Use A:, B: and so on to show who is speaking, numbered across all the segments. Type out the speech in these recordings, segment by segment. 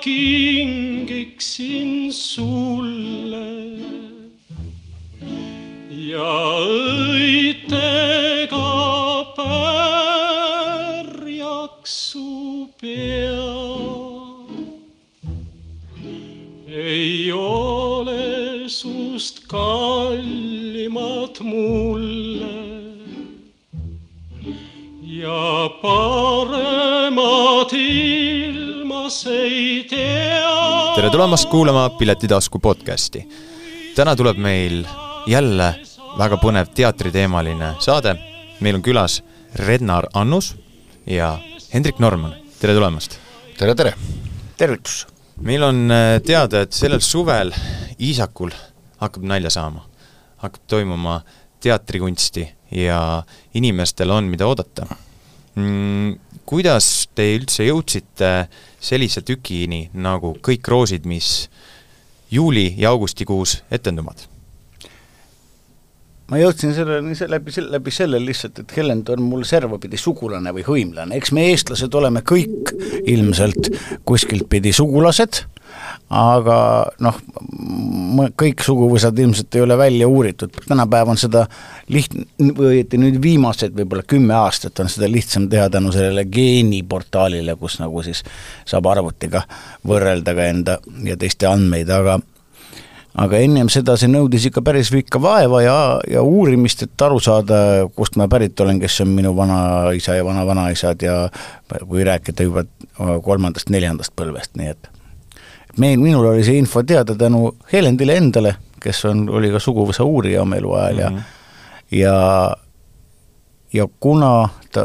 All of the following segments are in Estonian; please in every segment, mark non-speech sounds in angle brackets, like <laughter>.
A: kingiksin sulle ja õitega pärjaks su pea. ei ole sust kallimat mulle ja paremat ilmas ei tea.
B: Tere tulemast kuulama Piletitasku podcasti. täna tuleb meil jälle väga põnev teatriteemaline saade. meil on külas Rednar Annus ja Hendrik Norman, tere tulemast!
C: tere, tere! tervitus!
B: meil on äh, teada, et sellel suvel Iisakul hakkab nalja saama. hakkab toimuma teatrikunsti ja inimestel on, mida oodata. Kuidas te üldse jõudsite sellise tükini nagu Kõik roosid, mis juuli ja augustikuus etenduvad?
C: ma jõudsin selleni läbi, läbi selle lihtsalt, et Helen on mul servapidi sugulane või hõimlane, eks me, eestlased, oleme kõik ilmselt kuskilt pidi sugulased, aga noh, kõik suguvõsad ilmselt ei ole välja uuritud, tänapäev on seda lihtne, või õieti nüüd viimased võib-olla kümme aastat on seda lihtsam teha tänu sellele geeniportaalile, kus nagu siis saab arvutiga võrrelda ka enda ja teiste andmeid, aga aga ennem seda see nõudis ikka päris pikka vaeva ja, ja uurimist, et aru saada, kust ma pärit olen, kes on minu vanaisa ja vanavanaisad ja kui rääkida juba kolmandast-neljandast põlvest, nii et meil, minul oli see info teada tänu Helendile endale, kes on, oli ka suguvõsa uurija oma eluajal ja mm -hmm. ja ja kuna ta,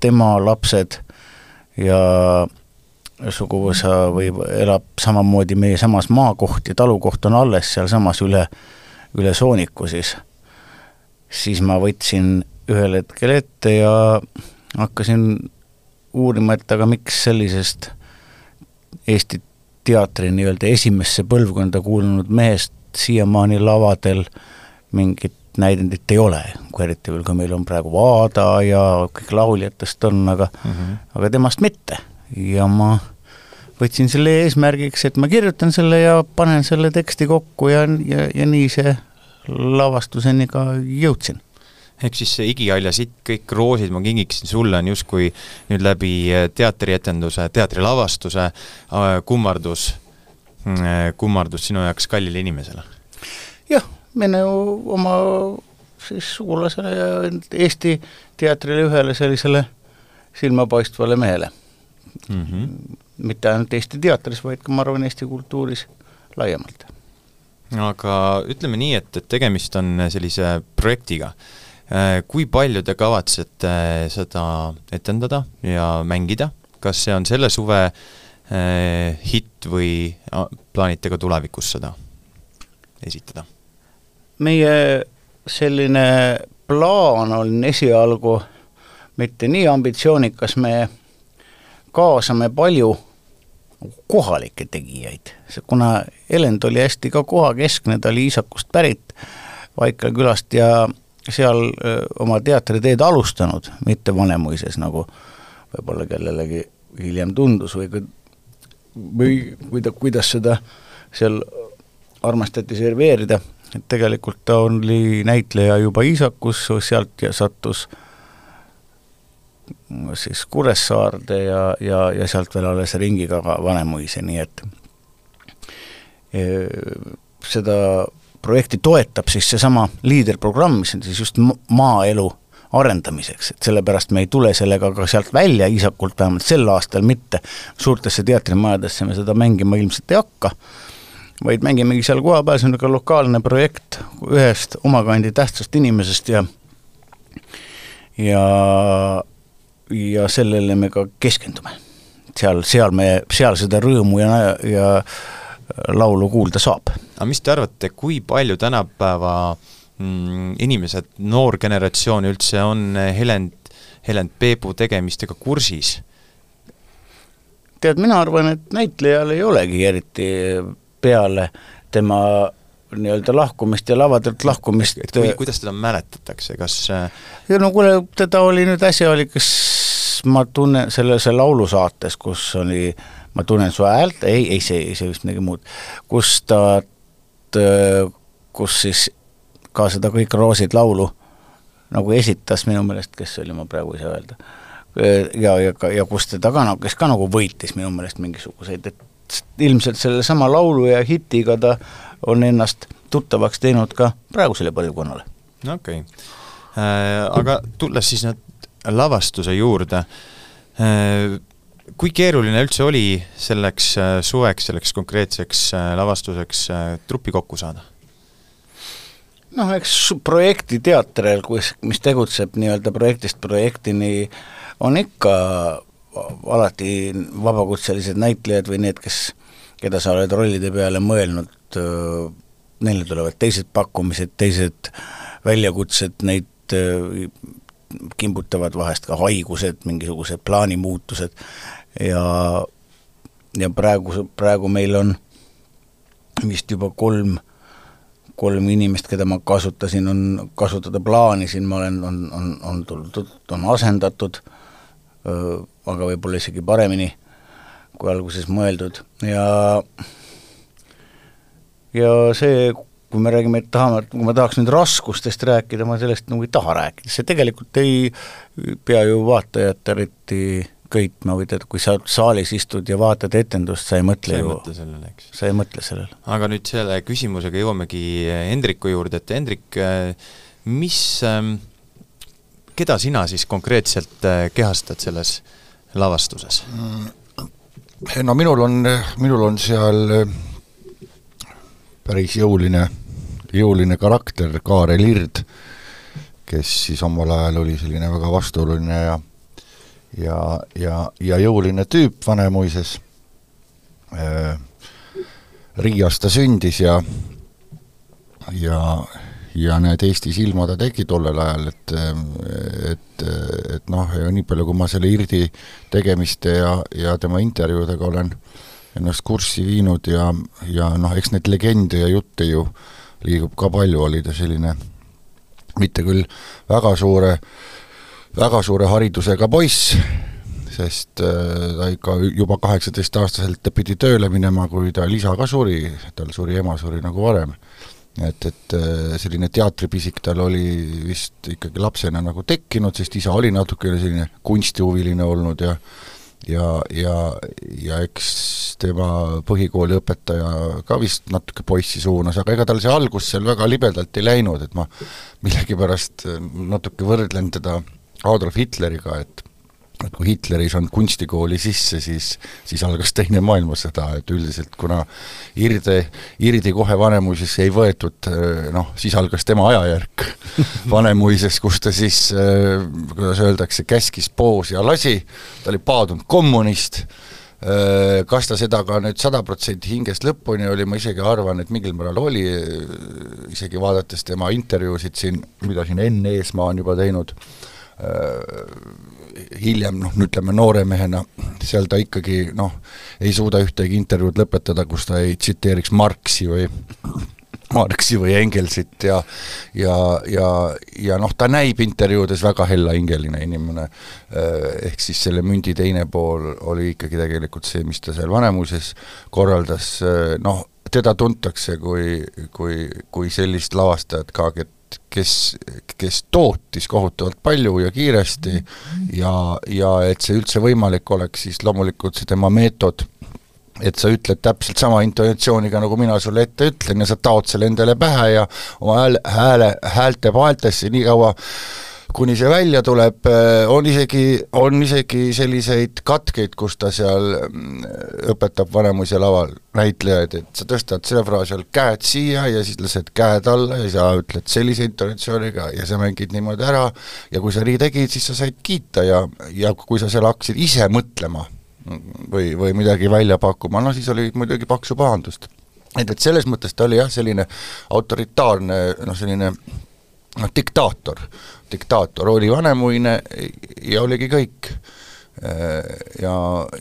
C: tema lapsed ja suguvõsa või elab samamoodi meie samas maakoht ja talukoht on alles sealsamas üle, üle Sooniku siis, siis ma võtsin ühel hetkel ette ja hakkasin uurima, et aga miks sellisest Eesti teatri nii-öelda esimesse põlvkonda kuulunud mehest siiamaani lavadel mingit näidendit ei ole, kui eriti veel, kui meil on praegu Vaada ja kõik lauljatest on, aga mm, -hmm. aga temast mitte ja ma võtsin selle eesmärgiks, et ma kirjutan selle ja panen selle teksti kokku ja, ja, ja nii see lavastuseni ka jõudsin
B: ehk siis see Igihalja sitt, kõik roosid ma kingiksin sulle on justkui nüüd läbi äh, teatrietenduse, teatrilavastuse äh, kummardus, äh, kummardus sinu jaoks kallile inimesele?
C: jah, minu oma siis sugulasele ja Eesti teatrile ühele sellisele silmapaistvale mehele mm. -hmm mitte ainult Eesti teatris, vaid ka ma arvan, Eesti kultuuris laiemalt.
B: aga ütleme nii, et, et tegemist on sellise projektiga, kui palju te kavatsete seda etendada ja mängida, kas see on selle suve eh, hitt või plaanite ka tulevikus seda esitada?
C: meie selline plaan on esialgu mitte nii ambitsioonikas, me kaasame palju kohalikke tegijaid, kuna Elend oli hästi ka kohakeskne, ta oli Iisakust pärit, Vaikla külast ja seal oma teatriteed alustanud, mitte Vanemuises, nagu võib-olla kellelegi hiljem tundus või või kuida-, kuidas seda seal armastati serveerida, et tegelikult ta oli näitleja juba Iisakus, sealt ja sattus siis Kuressaarde ja, ja, ja sealt veel alles ringiga Vanemuise, nii et seda projekti toetab siis seesama liiderprogramm, mis on siis just maaelu arendamiseks, et sellepärast me ei tule sellega ka sealt välja, Iisakult vähemalt sel aastal mitte, suurtesse teatrimajadesse me seda mängima ilmselt ei hakka, vaid mängimegi seal kohapeal, see on niisugune lokaalne projekt ühest omakandi tähtsast inimesest ja ja ja sellele me ka keskendume. seal, seal me, seal seda rõõmu ja, ja laulu kuulda saab.
B: Aga mis te arvate, kui palju tänapäeva mm, inimesed, noor generatsioon üldse on Helend, Helend Peebu tegemistega kursis?
C: tead, mina arvan, et näitlejal ei olegi eriti peale tema nii-öelda lahkumist ja lavadelt lahkumist.
B: et kui, kuidas teda mäletatakse, kas
C: ja no kuule, teda oli nüüd äsja oli, kas ma tunnen selle, see laulusaates, kus oli ma tunnen su häält, ei, ei see, see vist midagi muud, kus ta, kus siis ka seda Kõik roosid laulu nagu esitas minu meelest, kes oli, ma praegu ei saa öelda, ja, ja, ja kus teda ka nagu, kes ka nagu võitis minu meelest mingisuguseid, et ilmselt sellesama laulu ja hitiga ta on ennast tuttavaks teinud ka praegusele põlvkonnale.
B: okei okay. äh,, aga tulles siis nüüd lavastuse juurde äh,, kui keeruline üldse oli selleks äh, suveks, selleks konkreetseks äh, lavastuseks äh, truppi kokku saada?
C: noh, eks projektiteatril, kus, mis tegutseb nii-öelda projektist projektini, on ikka alati vabakutselised näitlejad või need, kes, keda sa oled rollide peale mõelnud, neile tulevad teised pakkumised, teised väljakutsed, neid kimbutavad vahest ka haigused, mingisugused plaanimuutused ja ja praegu, praegu meil on vist juba kolm, kolm inimest, keda ma kasutasin, on, kasutada plaanisin, ma olen, on, on, on tuldud, on asendatud, aga võib-olla isegi paremini, kui alguses mõeldud. Ja ja see, kui me räägime, et tahame, kui ma tahaks nüüd raskustest rääkida, ma sellest nagu ei taha rääkida, see tegelikult ei pea ju vaatajat eriti köitma või tead, kui sa saalis istud ja vaatad etendust, sa ei mõtle
B: sa ei
C: ju,
B: mõtle sellele, eks?
C: sa ei mõtle sellele.
B: aga nüüd selle küsimusega jõuamegi Hendriku juurde, et Hendrik, mis, ähm, keda sina siis konkreetselt äh, kehastad selles lavastuses?
D: no minul on, minul on seal päris jõuline, jõuline karakter, Kaarel Ird, kes siis omal ajal oli selline väga vastuoluline ja ja, ja, ja jõuline tüüp Vanemuises äh,, Riias ta sündis ja ja, ja need Eestis ilma ta tegi tollel ajal, et et, et noh, nii palju, kui ma selle Irdi tegemiste ja, ja tema intervjuudega olen ennast kurssi viinud ja, ja noh, eks neid legende ja jutte ju liigub ka palju, oli ta selline mitte küll väga suure, väga suure haridusega poiss, sest äh, ta ikka juba kaheksateistaastaselt pidi tööle minema, kui tal isa ka suri, tal suri ema, suri nagu varem. et, et äh, selline teatripisik tal oli vist ikkagi lapsena nagu tekkinud, sest isa oli natukene selline kunstihuviline olnud ja ja, ja, ja eks tema põhikooli õpetaja ka vist natuke poissi suunas, aga ega tal see algus seal väga libedalt ei läinud, et ma millegipärast natuke võrdlen teda Adolf Hitleriga, et et kui Hitler ei saanud kunstikooli sisse, siis, siis algas Teine maailmasõda, et üldiselt kuna Irde, Irdi kohe Vanemuisesse ei võetud, noh, siis algas tema ajajärk <laughs> Vanemuises, kus ta siis, kuidas öeldakse, käskis, poos ja lasi, ta oli paadunud kommunist, kas ta seda ka nüüd sada protsenti hingest lõpuni oli, ma isegi arvan, et mingil määral oli, isegi vaadates tema intervjuusid siin, mida siin Enn Eesmaa on juba teinud, hiljem noh, ütleme noore mehena, seal ta ikkagi noh, ei suuda ühtegi intervjuud lõpetada, kus ta ei tsiteeriks Marxi või <clears throat> Marxi või Engelsit ja ja, ja, ja noh, ta näib intervjuudes väga hellahingeline inimene, ehk siis selle mündi teine pool oli ikkagi tegelikult see, mis ta seal Vanemuises korraldas, noh, teda tuntakse kui, kui, kui sellist lavastajat ka, kes, kes tootis kohutavalt palju ja kiiresti ja, ja et see üldse võimalik oleks, siis loomulikult see tema meetod, et sa ütled täpselt sama intonatsiooniga, nagu mina sulle ette ütlen ja sa taod selle endale pähe ja oma hääle, hääle, häälte paeltesse nii kaua kuni see välja tuleb, äh, on isegi, on isegi selliseid katkeid, kus ta seal mm, õpetab Vanemuise laval näitlejaid, et sa tõstad selle fraasi all käed siia ja siis lased käed alla ja sa ütled sellise intonatsiooniga ja sa mängid niimoodi ära ja kui sa nii tegid, siis sa said kiita ja, ja kui sa seal hakkasid ise mõtlema või, või midagi välja pakkuma, no siis oli muidugi paksu pahandust. et, et selles mõttes ta oli jah, selline autoritaarne noh, selline noh, diktaator, diktaator oli vanemuine ja oligi kõik. ja,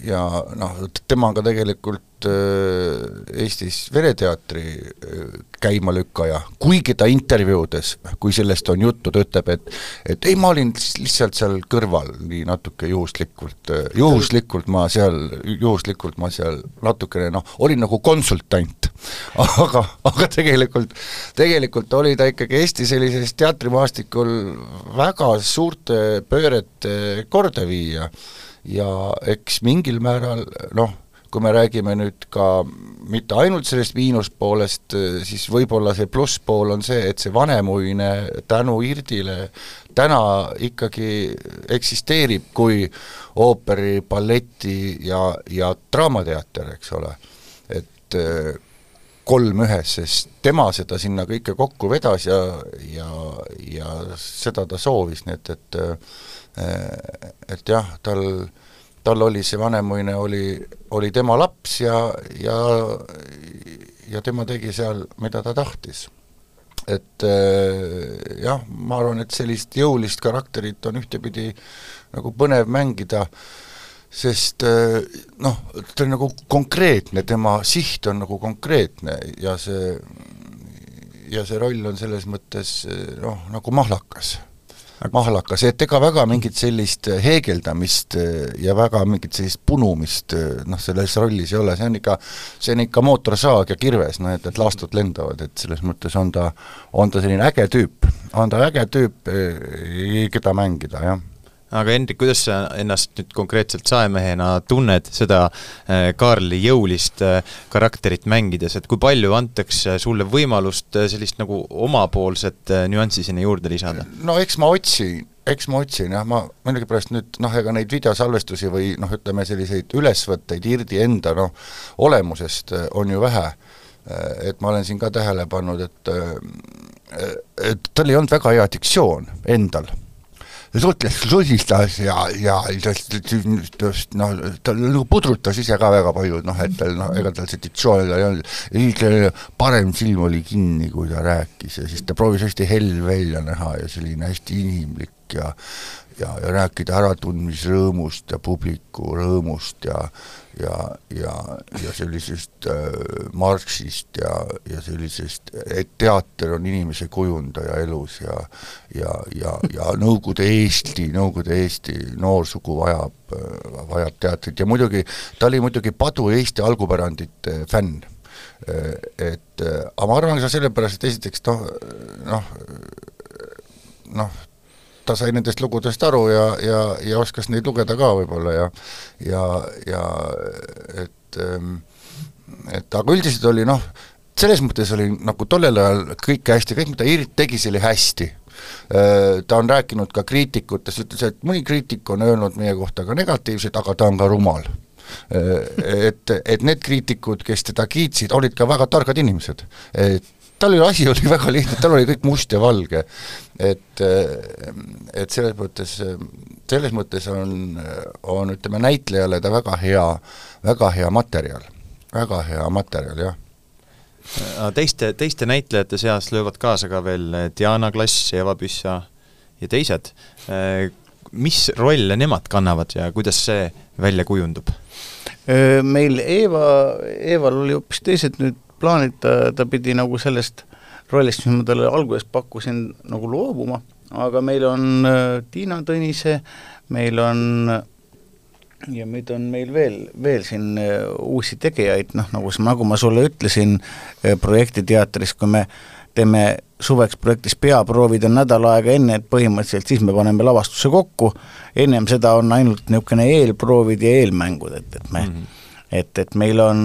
D: ja noh, tema on ka tegelikult Eestis Vereteatri käimalükkaja, kuigi ta intervjuudes, kui sellest on juttu, ta ütleb, et et ei, ma olin lihtsalt seal kõrval nii natuke juhuslikult, juhuslikult ma seal, juhuslikult ma seal natukene noh, olin nagu konsultant. <laughs> aga, aga tegelikult, tegelikult oli ta ikkagi Eesti sellises teatrimaastikul väga suurte pöörete kordaviija ja eks mingil määral noh, kui me räägime nüüd ka mitte ainult sellest miinuspoolest, siis võib-olla see plusspool on see, et see Vanemuine tänu Irdile täna ikkagi eksisteerib kui ooperi, balleti ja, ja draamateater, eks ole. et kolm ühes, sest tema seda sinna kõike kokku vedas ja, ja, ja seda ta soovis, nii et, et eh, et jah, tal tal oli see Vanemuine, oli, oli tema laps ja, ja ja tema tegi seal, mida ta tahtis. et äh, jah, ma arvan, et sellist jõulist karakterit on ühtepidi nagu põnev mängida, sest äh, noh, ta on nagu konkreetne, tema siht on nagu konkreetne ja see, ja see roll on selles mõttes noh, nagu mahlakas. Mahlakas, et ega väga mingit sellist heegeldamist eh, ja väga mingit sellist punumist eh, noh, selles rollis ei ole, see on ikka, see on ikka mootorsaag ja kirves, noh et, et laastud lendavad, et selles mõttes on ta, on ta selline äge tüüp, on ta äge tüüp, eh, keda mängida, jah
B: aga Hendrik, kuidas sa ennast nüüd konkreetselt saemehena tunned seda äh, Kaarli jõulist äh, karakterit mängides, et kui palju antakse sulle võimalust äh, sellist nagu omapoolset nüanssi sinna juurde lisada?
D: no eks ma otsin, eks ma otsin jah, ma millegipärast nüüd noh, ega neid videosalvestusi või noh, ütleme selliseid ülesvõtteid Irdi enda noh, olemusest on ju vähe, et ma olen siin ka tähele pannud, et et tal ei olnud väga hea diktsioon endal suhtles susistas ja, ja just noh, ta nagu pudrutas ise ka väga palju, noh et tal noh, ega tal see diktsioon ei olnud, siis parem silm oli kinni, kui ta rääkis ja siis ta proovis hästi hell välja näha ja selline hästi inimlik ja ja, ja rääkida äratundmisrõõmust ja publiku rõõmust ja ja, ja, ja sellisest äh, Marxist ja, ja sellisest, et teater on inimese kujundaja elus ja ja, ja, ja <laughs> Nõukogude Eesti, Nõukogude Eesti noorsugu vajab, vajab teatrit. Ja muidugi, ta oli muidugi padu Eesti algupärandite fänn. Et aga ma arvan ka sellepärast, et esiteks noh, noh, noh, ta sai nendest lugudest aru ja, ja, ja oskas neid lugeda ka võib-olla ja ja, ja et ähm, et aga üldiselt oli noh, selles mõttes oli nagu tollel ajal kõike hästi, kõik mida Irit tegi, see oli hästi. Äh, ta on rääkinud ka kriitikutest, ütles, et mõni kriitik on öelnud meie kohta ka negatiivset, aga ta on ka rumal äh, et, et need kriitikud, kes teda kiitsid, olid ka väga targad inimesed. et tal oli, asi oli väga lihtne, tal oli kõik must ja valge. et, et selles mõttes, selles mõttes on, on ütleme, näitlejale ta väga hea, väga hea materjal, väga hea materjal, jah
B: teiste, teiste näitlejate seas löövad kaasa ka veel Diana Klass, Eva Püssa ja teised. mis rolle nemad kannavad ja kuidas see välja kujundub?
C: Meil Eeva, Eeval oli hoopis teised nüüd plaanid, ta, ta pidi nagu sellest rollist, mis ma talle alguses pakkusin, nagu loobuma, aga meil on äh, Tiina Tõnise, meil on ja nüüd on meil veel, veel siin äh, uusi tegijaid, noh nagu, nagu ma sulle ütlesin äh, projektiteatris, kui me teeme suveks projektis peaproovid on nädal aega enne, et põhimõtteliselt siis me paneme lavastuse kokku, ennem seda on ainult niisugune eelproovid ja eelmängud, et, et me mm, -hmm. et, et meil on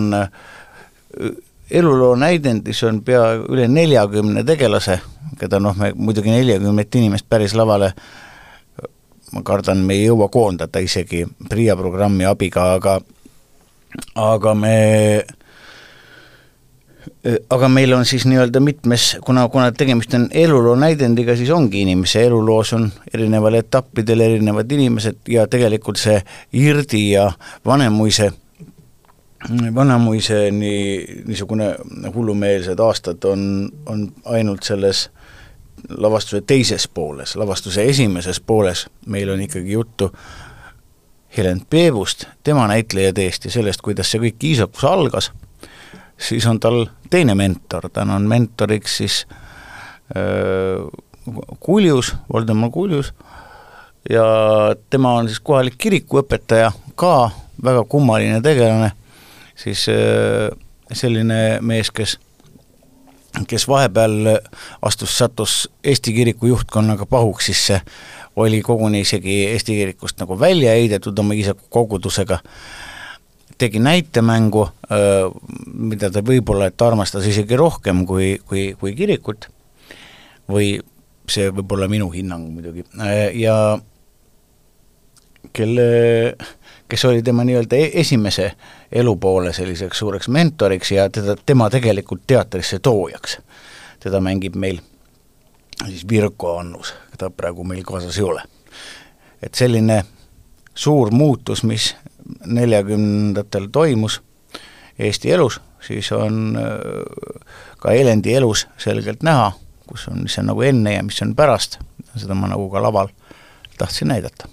C: eluloo näidendis on pea üle neljakümne tegelase, keda noh, me muidugi neljakümmet inimest päris lavale ma kardan, me ei jõua koondada isegi PRIA programmi abiga, aga aga me aga meil on siis nii-öelda mitmes, kuna, kuna tegemist on eluloo näidendiga, siis ongi inimese eluloos on erineval etappidel erinevad inimesed ja tegelikult see Irdi ja Vanemuise Vanamuise nii, niisugune hullumeelsed aastad on, on ainult selles lavastuse teises pooles, lavastuse esimeses pooles meil on ikkagi juttu Helen Peebust, tema näitlejateest ja sellest, kuidas see kõik Iisakus algas, siis on tal teine mentor, ta on mentoriks siis öö, Kuljus, Voldemar Kuljus, ja tema on siis kohalik kirikuõpetaja, ka väga kummaline tegelane, siis öö, selline mees, kes kes vahepeal astus, sattus Eesti kiriku juhtkonnaga pahuks, siis see oli koguni isegi Eesti kirikust nagu välja heidetud oma isaku kogudusega, tegi näitemängu, mida ta võib-olla, et armastas isegi rohkem kui, kui, kui kirikut, või see võib olla minu hinnang muidugi, ja kelle, kes oli tema nii-öelda e-, esimese elupoole selliseks suureks mentoriks ja teda, tema tegelikult teatrisse toojaks. teda mängib meil siis Virko Annus, keda praegu meil kaasas ei ole. et selline suur muutus, mis neljakümnendatel toimus Eesti elus, siis on äh, ka Elendi elus selgelt näha, kus on, mis on nagu enne ja mis on pärast, seda ma nagu ka laval tahtsin näidata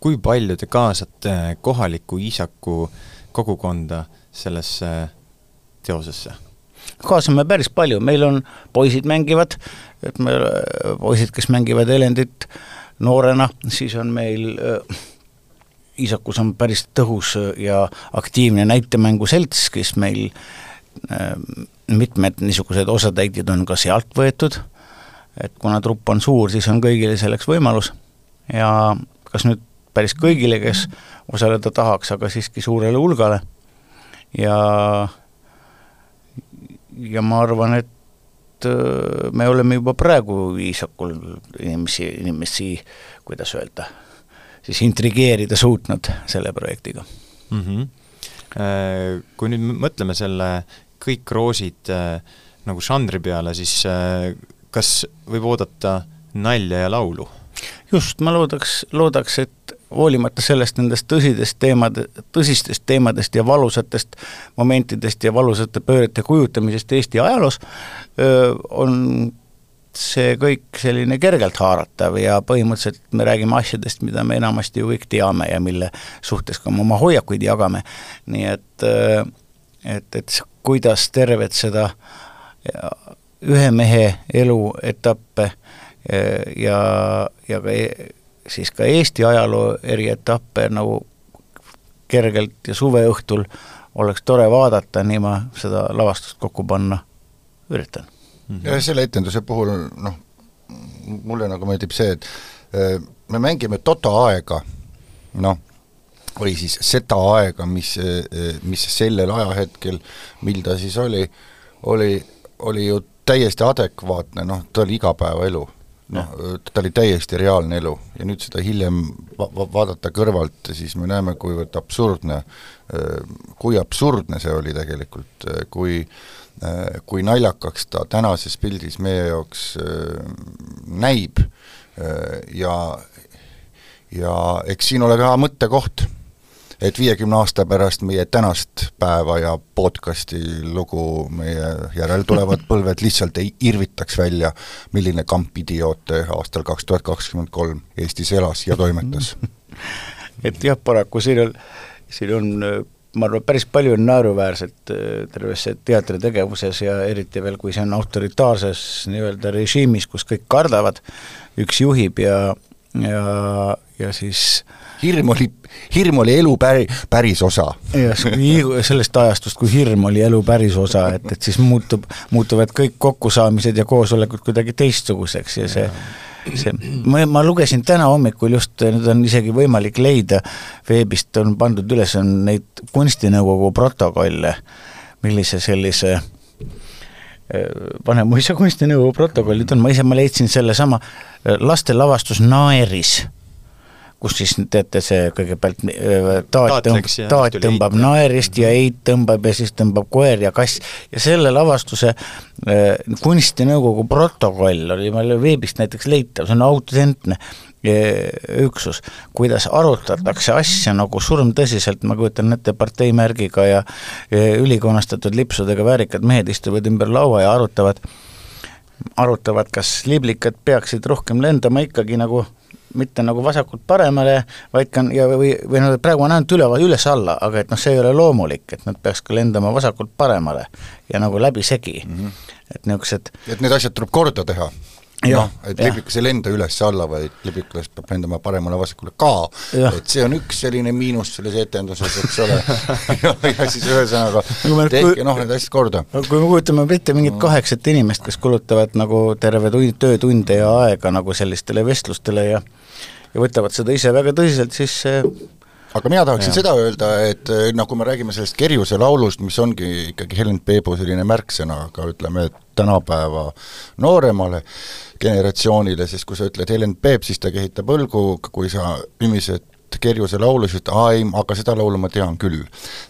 B: kui palju te kaasate kohaliku Iisaku kogukonda sellesse teosesse?
C: kaasame päris palju, meil on, poisid mängivad, et me, poisid, kes mängivad Elendit noorena, siis on meil äh, Iisakus on päris tõhus ja aktiivne näitemänguselts, kes meil äh, mitmed niisugused osatäitjad on ka sealt võetud, et kuna trupp on suur, siis on kõigile selleks võimalus. Ja kas nüüd päris kõigile, kes osaleda tahaks, aga siiski suurele hulgale. ja, ja ma arvan, et äh, me oleme juba praegu viisakul inimesi, inimesi, kuidas öelda, siis intrigeerida suutnud selle projektiga
B: mm. -hmm. Kui nüüd mõtleme selle kõik roosid äh, nagu žanri peale, siis kas võib oodata nalja ja laulu?
C: just, ma loodaks, loodaks, et hoolimata sellest nendest tõsidest teemade, tõsistest teemadest ja valusatest momentidest ja valusate pöörete kujutamisest Eesti ajaloos, on see kõik selline kergelt haaratav ja põhimõtteliselt me räägime asjadest, mida me enamasti ju kõik teame ja mille suhtes ka me oma hoiakuid jagame. nii et, et, et kuidas tervet seda ühe mehe elu etappe ja, ja ka e-, siis ka Eesti ajaloo eri etappe nagu kergelt ja suveõhtul oleks tore vaadata, nii ma seda lavastust kokku panna üritan
D: mm. -hmm. ja selle etenduse puhul noh, mulle nagu meeldib see, et äh, me mängime Toto aega, noh, või siis seda aega, mis, äh, mis sellel ajahetkel, mil ta siis oli, oli, oli ju täiesti adekvaatne, noh, ta oli igapäevaelu noh, ta oli täiesti reaalne elu ja nüüd seda hiljem va-, va-, vaadata kõrvalt, siis me näeme, kuivõrd absurdne, kui absurdne see oli tegelikult, kui kui naljakaks ta tänases pildis meie jaoks näib. Ja ja eks siin ole ka mõttekoht et viiekümne aasta pärast meie tänast päeva ja podcasti lugu meie järeltulevad <laughs> põlved lihtsalt ei irvitaks välja, milline kamp idioote aastal kaks tuhat kakskümmend kolm Eestis elas ja toimetas. <laughs>
C: et jah, paraku siin on, siin on ma arvan, päris palju on naeruväärset äh, terves teatritegevuses ja eriti veel, kui see on autoritaarses nii-öelda režiimis, kus kõik kardavad, üks juhib ja, ja, ja siis äh,
D: hirm oli, hirm oli elu päri, päris osa.
C: jah, sellest ajastust, kui hirm oli elu päris osa, et, et siis muutub, muutuvad kõik kokkusaamised ja koosolekud kuidagi teistsuguseks ja see see, ma, ma lugesin täna hommikul just, nüüd on isegi võimalik leida, veebist on pandud üles, on neid kunstinõukogu protokolle, millise sellise Vanemuise kunstinõukogu protokollid on, ma ise, ma leidsin sellesama lastelavastus Naeris kus siis teate, see kõigepealt äh, taat tõmbab, taat tõmbab naerist ja eit tõmbab ja siis tõmbab koer ja kass. Ja selle lavastuse äh, kunstinõukogu protokoll oli meil veebist näiteks leitav, see on autentne äh, üksus, kuidas arutatakse asja nagu surmtõsiselt, ma kujutan ette parteimärgiga ja ülikonnastatud lipsudega väärikad mehed istuvad ümber laua ja arutavad arutavad, kas liblikad peaksid rohkem lendama ikkagi nagu mitte nagu vasakult paremale, vaid ka ja või, või noh, praegu on ainult üleval, üles-alla, aga et noh, see ei ole loomulik, et nad peaks ka lendama vasakult paremale ja nagu läbisegi mm, -hmm. et niisugused
D: et need asjad tuleb korda teha noh, et libikas ei lenda üles-alla, vaid libikas peab lendama paremale-vasakule ka, et see on üks selline miinus selles etenduses, eks ole <laughs> <laughs> ja, ja siis ühesõnaga tehke noh, need asjad korda.
C: kui me kujutame ette mingit kaheksat inimest, kes kulutavad nagu terve tund, töötunde ja aega nagu sellistele vestlustele ja ja võtavad seda ise väga tõsiselt, siis
D: aga mina tahaksin ja. seda öelda, et noh, kui me räägime sellest Kerjuse laulust, mis ongi ikkagi Helen Peebu selline märksõna, aga ütleme, tänapäeva nooremale generatsioonile, sest kui sa ütled Helen Peep, siis ta kehitab õlgu, kui sa ümised Kerjuse laulu, siis aa ei, aga seda laulu ma tean küll.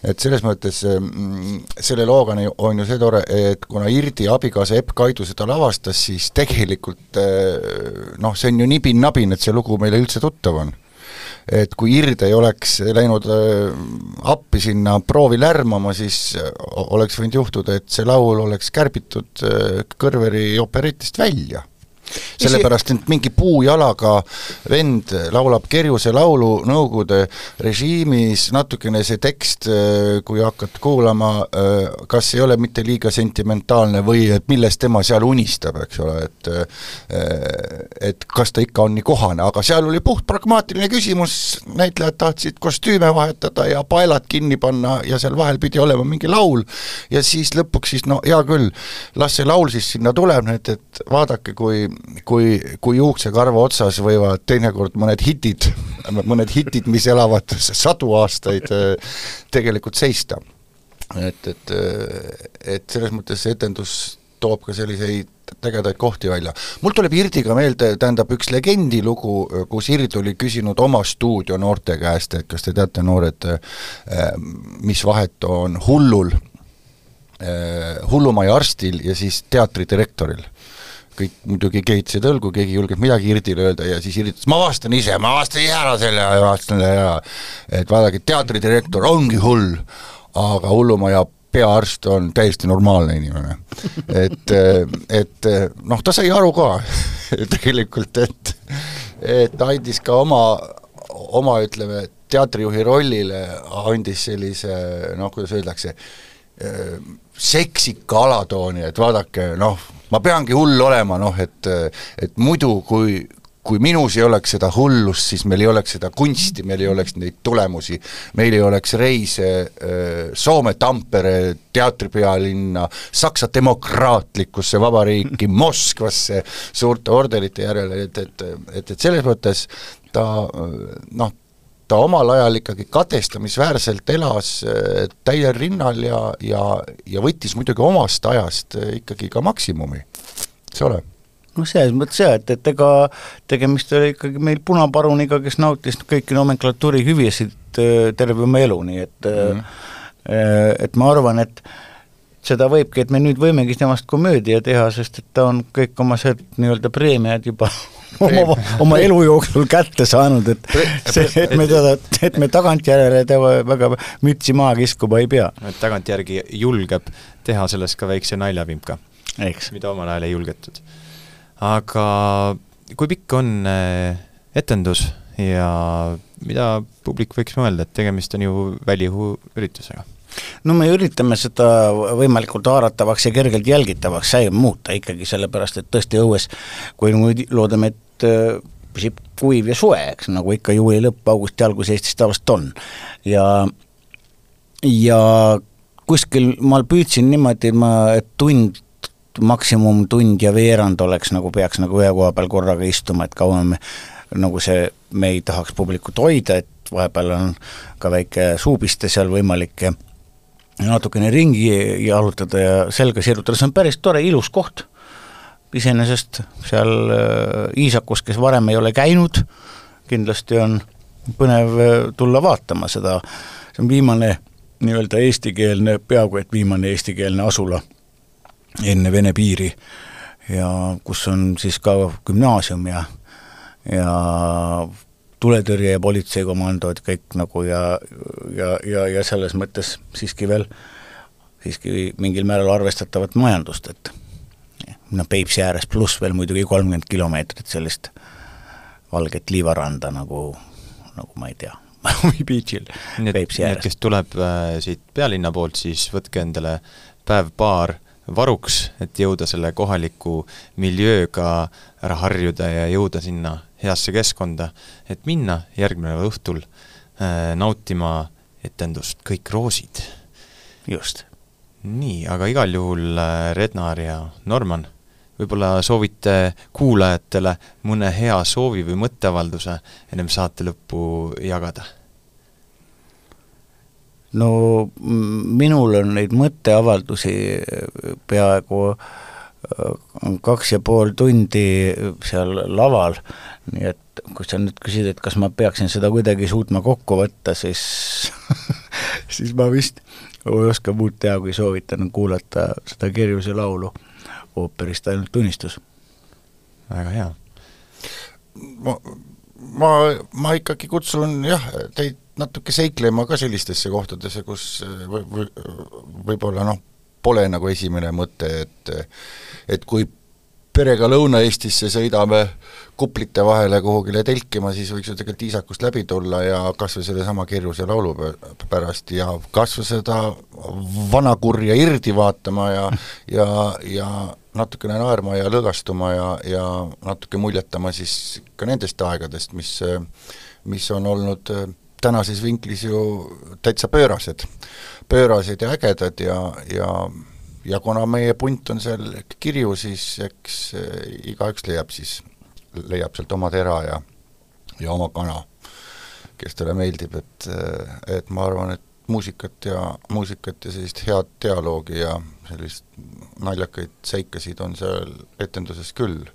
D: et selles mõttes mm, selle looga on ju see tore, et kuna Irdi abikaasa Epp Kaidu seda lavastas, siis tegelikult eh, noh, see on ju nibin-nabin, et see lugu meile üldse tuttav on et kui Ird ei oleks läinud äh, appi sinna proovi lärmama, siis äh, oleks võinud juhtuda, et see laul oleks kärbitud Kõrveri operetist välja sellepärast, et mingi puujalaga vend laulab kerjuse laulu Nõukogude režiimis, natukene see tekst, äh, kui hakkad kuulama, äh, kas ei ole mitte liiga sentimentaalne või et millest tema seal unistab, eks ole, et äh, et kas ta ikka on nii kohane, aga seal oli puht pragmaatiline küsimus, näitlejad tahtsid kostüüme vahetada ja paelad kinni panna ja seal vahel pidi olema mingi laul. Ja siis lõpuks siis no hea küll, las see laul siis sinna tuleb, et, et vaadake, kui kui, kui juuksekarva otsas võivad teinekord mõned hitid, mõned hitid, mis elavad sadu aastaid, tegelikult seista. et, et, et selles mõttes see etendus toob ka selliseid ägedaid kohti välja. mul tuleb Irdiga meelde, tähendab, üks legendilugu, kus Irt oli küsinud oma stuudio noorte käest, et kas te teate, noored, mis vahet on hullul, hullumaja arstil ja siis teatridirektoril kõik muidugi kehitasid õlgu, keegi ei julgenud midagi Irdile öelda ja siis Irt ütles, ma vastan ise, ma vastan ise ära selle ja vastan selle ära. et vaadake, teatridirektor ongi hull, aga hullumaja peaarst on täiesti normaalne inimene. et, <laughs> et noh, ta sai aru ka <laughs> tegelikult, et, et andis ka oma, oma ütleme, teatrijuhi rollile andis sellise noh, kuidas öeldakse, seksika alatooni, et vaadake, noh, ma peangi hull olema, noh et, et muidu, kui, kui minus ei oleks seda hullust, siis meil ei oleks seda kunsti, meil ei oleks neid tulemusi, meil ei oleks reise äh, Soome Tampere teatripealinna, Saksa demokraatlikusse vabariiki, <laughs> Moskvasse suurte ordenite järele, et, et, et, et selles mõttes ta noh, ta omal ajal ikkagi kadestamisväärselt elas äh, täiel rinnal ja, ja, ja võttis muidugi omast ajast äh, ikkagi ka maksimumi, eks ole
C: noh, selles mõttes jaa, et, et ega tegemist oli ikkagi meil punaparuniga, kes nautis kõiki nomenklatuuri hüvesid äh, terve oma elu, nii et mm -hmm. et ma arvan, et seda võibki, et me nüüd võimegi temast komöödia teha, sest et ta on kõik oma see nii-öelda preemiad juba <laughs> oma, oma elu jooksul kätte saanud, et <laughs> see, et me teda, et me tagantjärele tema väga mütsi maha kiskuma ei pea.
B: et tagantjärgi julgeb teha sellest ka väikse naljavimka, mida omal ajal ei julgetud. aga kui pikk on äh, etendus ja mida publik võiks mõelda, et tegemist on ju väliõhu üritusega?
C: No me üritame seda võimalikult haaratavaks ja kergelt jälgitavaks muuta ikkagi, sellepärast et tõesti õues, kui nüüd loodame, et äh, püsib kuiv ja soe, eks, nagu ikka juuli lõpp, augusti algus Eestis tavaliselt on. ja, ja kuskil ma püüdsin niimoodi, ma, et tund, maksimum tund ja veerand oleks nagu, peaks nagu ühe koha peal korraga istuma, et kaua me nagu see, me ei tahaks publikut hoida, et vahepeal on ka väike suupiste seal võimalik ja natukene ringi jalutada ja selga sirutada, see on päris tore, ilus koht. iseenesest seal äh, Iisakus, kes varem ei ole käinud, kindlasti on põnev äh, tulla vaatama seda, see on viimane nii-öelda eestikeelne, peaaegu et viimane eestikeelne asula enne Vene piiri ja kus on siis ka gümnaasium ja, ja tuletõrje ja politseikomandod kõik nagu ja, ja, ja, ja selles mõttes siiski veel, siiski mingil määral arvestatavat majandust, et noh, Peipsi ääres pluss veel muidugi kolmkümmend kilomeetrit sellist valget liivaranda nagu, nagu ma ei tea, <laughs> Miami Beachil Peipsi ääres.
B: kes tuleb äh, siit pealinna poolt, siis võtke endale päev-paar varuks, et jõuda selle kohaliku miljööga ära harjuda ja jõuda sinna heasse keskkonda, et minna järgmine õhtul äh, nautima etendust Kõik roosid.
C: just.
B: nii, aga igal juhul äh, Rednar ja Norman, võib-olla soovite kuulajatele mõne hea soovi või mõtteavalduse ennem saate lõppu jagada?
C: No m- minul on neid mõtteavaldusi peaaegu äh, kaks ja pool tundi seal laval, nii et kui sa nüüd küsid, et kas ma peaksin seda kuidagi suutma kokku võtta, siis <laughs> siis ma vist ei oska muud teha, kui soovitan kuulata seda Kirjuse laulu ooperist Ainult unistus.
B: väga hea.
D: ma, ma, ma ikkagi kutsun jah, teid natuke seiklema ka sellistesse kohtadesse, kus või, või võib-olla noh, pole nagu esimene mõte, et et kui perega Lõuna-Eestisse sõidame kuplite vahele kuhugile telkima, siis võiks ju tegelikult Iisakust läbi tulla ja kas või sellesama Kirjuse laulu pä- pärast ja kas või seda vanakurja irdi vaatama ja ja, ja natukene naerma ja lõõgastuma ja, ja natuke muljetama siis ka nendest aegadest, mis mis on olnud äh, tänases vinklis ju täitsa pöörased, pöörased ja ägedad ja, ja ja kuna meie punt on seal kirju, siis eks äh, igaüks leiab siis, leiab sealt oma tera ja ja oma kana, kes talle meeldib, et, äh, et ma arvan, et muusikat ja, muusikat ja sellist head dialoogi ja sellist naljakaid seikasid on seal etenduses küll.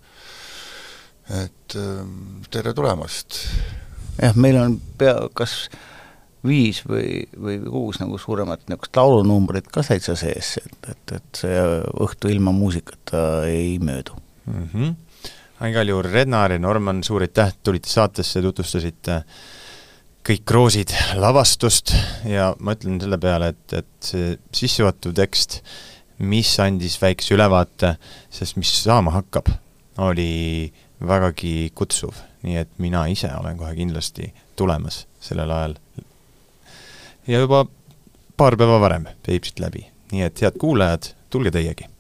D: et ähm, tere tulemast!
C: jah, meil on pea, kas viis või, või kuus nagu suuremat niisugust laulunumbrit ka täitsa sees, et, et, et see õhtu ilma muusikata ei möödu
B: mm. -hmm. igal juhul Rednar ja Norman, suur aitäh, tulite saatesse, tutvustasite kõik roosid lavastust ja ma ütlen selle peale, et, et see sissejuhatav tekst, mis andis väikse ülevaate, sest mis saama hakkab, oli vägagi kutsuv, nii et mina ise olen kohe kindlasti tulemas sellel ajal. ja juba paar päeva varem Peipsit läbi, nii et head kuulajad, tulge teiegi